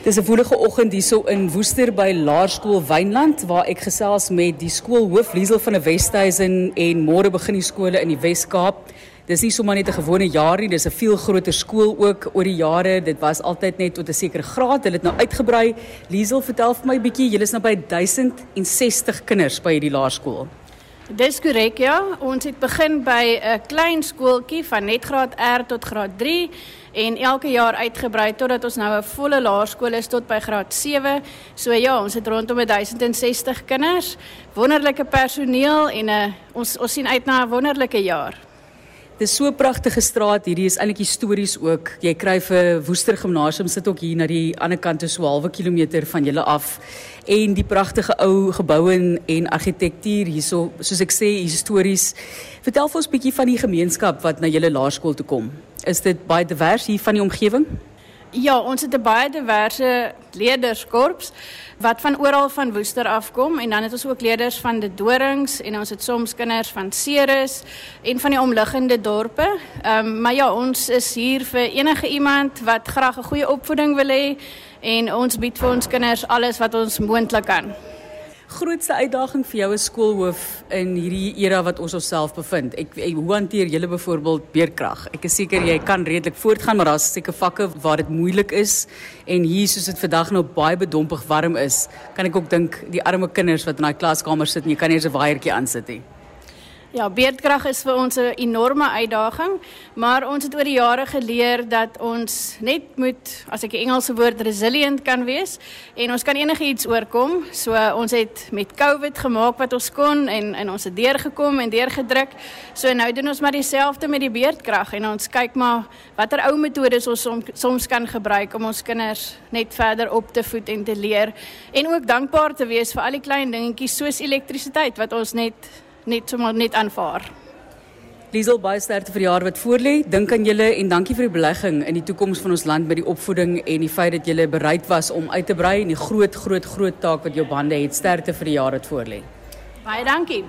Dis 'n woelige oggend hierso in Woester by Laerskool Wynland waar ek gesels met die skoolhoof Liesel van der Westhuizen en môre begin die skole in die Wes-Kaap. Dis nie sommer net 'n gewone jaar nie, dis 'n veel groter skool ook oor die jare. Dit was altyd net tot 'n sekere graad. Hulle het nou uitgebrei. Liesel, vertel vir my 'n bietjie, julle is nou by 1060 kinders by hierdie laerskool. Dis korrek ja. Ons het begin by 'n klein skooltjie van net graad R tot graad 3 en elke jaar uitgebrei totdat ons nou 'n volle laerskool is tot by graad 7. So ja, ons het rondom 1060 kinders, wonderlike personeel en 'n uh, ons ons sien uit na 'n wonderlike jaar. Dis so 'n pragtige straat. Hierdie is eintlik histories ook. Jy kry vir Woester Gimnasium sit ook hier na die ander kant so 'n halwe kilometer van julle af. En die pragtige ou geboue en argitektuur hierso, soos ek sê, histories. Vertel vir ons 'n bietjie van die gemeenskap wat na julle laerskool toe kom. Is dit baie divers hier van die omgewing? Ja, ons het 'n baie diverse leerderskorps wat van oral van Woester afkom en dan het ons ook leerders van die Dorings en ons het soms kinders van Ceres en van die omliggende dorpe. Ehm um, maar ja, ons is hier vir enige iemand wat graag 'n goeie opvoeding wil hê en ons bied vir ons kinders alles wat ons moontlik kan grootste uitdaging vir jou as skoolhoof in hierdie era wat ons osself bevind? Ek, ek hoe hanteer julle byvoorbeeld beerkrag? Ek is seker jy kan redelik voortgaan, maar daar's seker vakke waar dit moeilik is en hier soos dit vandag nou baie bedompig warm is, kan ek ook dink die arme kinders wat in daai klaskamer sit en jy kan nie eens 'n waaiertjie aansit nie. Ja, beerdkrag is vir ons 'n enorme uitdaging, maar ons het oor die jare geleer dat ons net moet, as ek die Engelse woord resilient kan wees en ons kan enigiets oorkom. So ons het met COVID gemaak wat ons kon en en ons het deurgekom en deurgedruk. So nou doen ons maar dieselfde met die beerdkrag en ons kyk maar watter ou metodes ons som, soms kan gebruik om ons kinders net verder op te voed en te leer en ook dankbaar te wees vir al die klein dingetjies soos elektrisiteit wat ons net net sommer net aanvaar. Liesel baie sterkte vir die jaar wat voorlê. Dink aan julle en dankie vir die belegging in die toekoms van ons land met die opvoeding en die feit dat julle bereid was om uit te brei en die groot groot groot taak wat jou bande het. Sterkte vir die jaar wat voorlê. Baie dankie.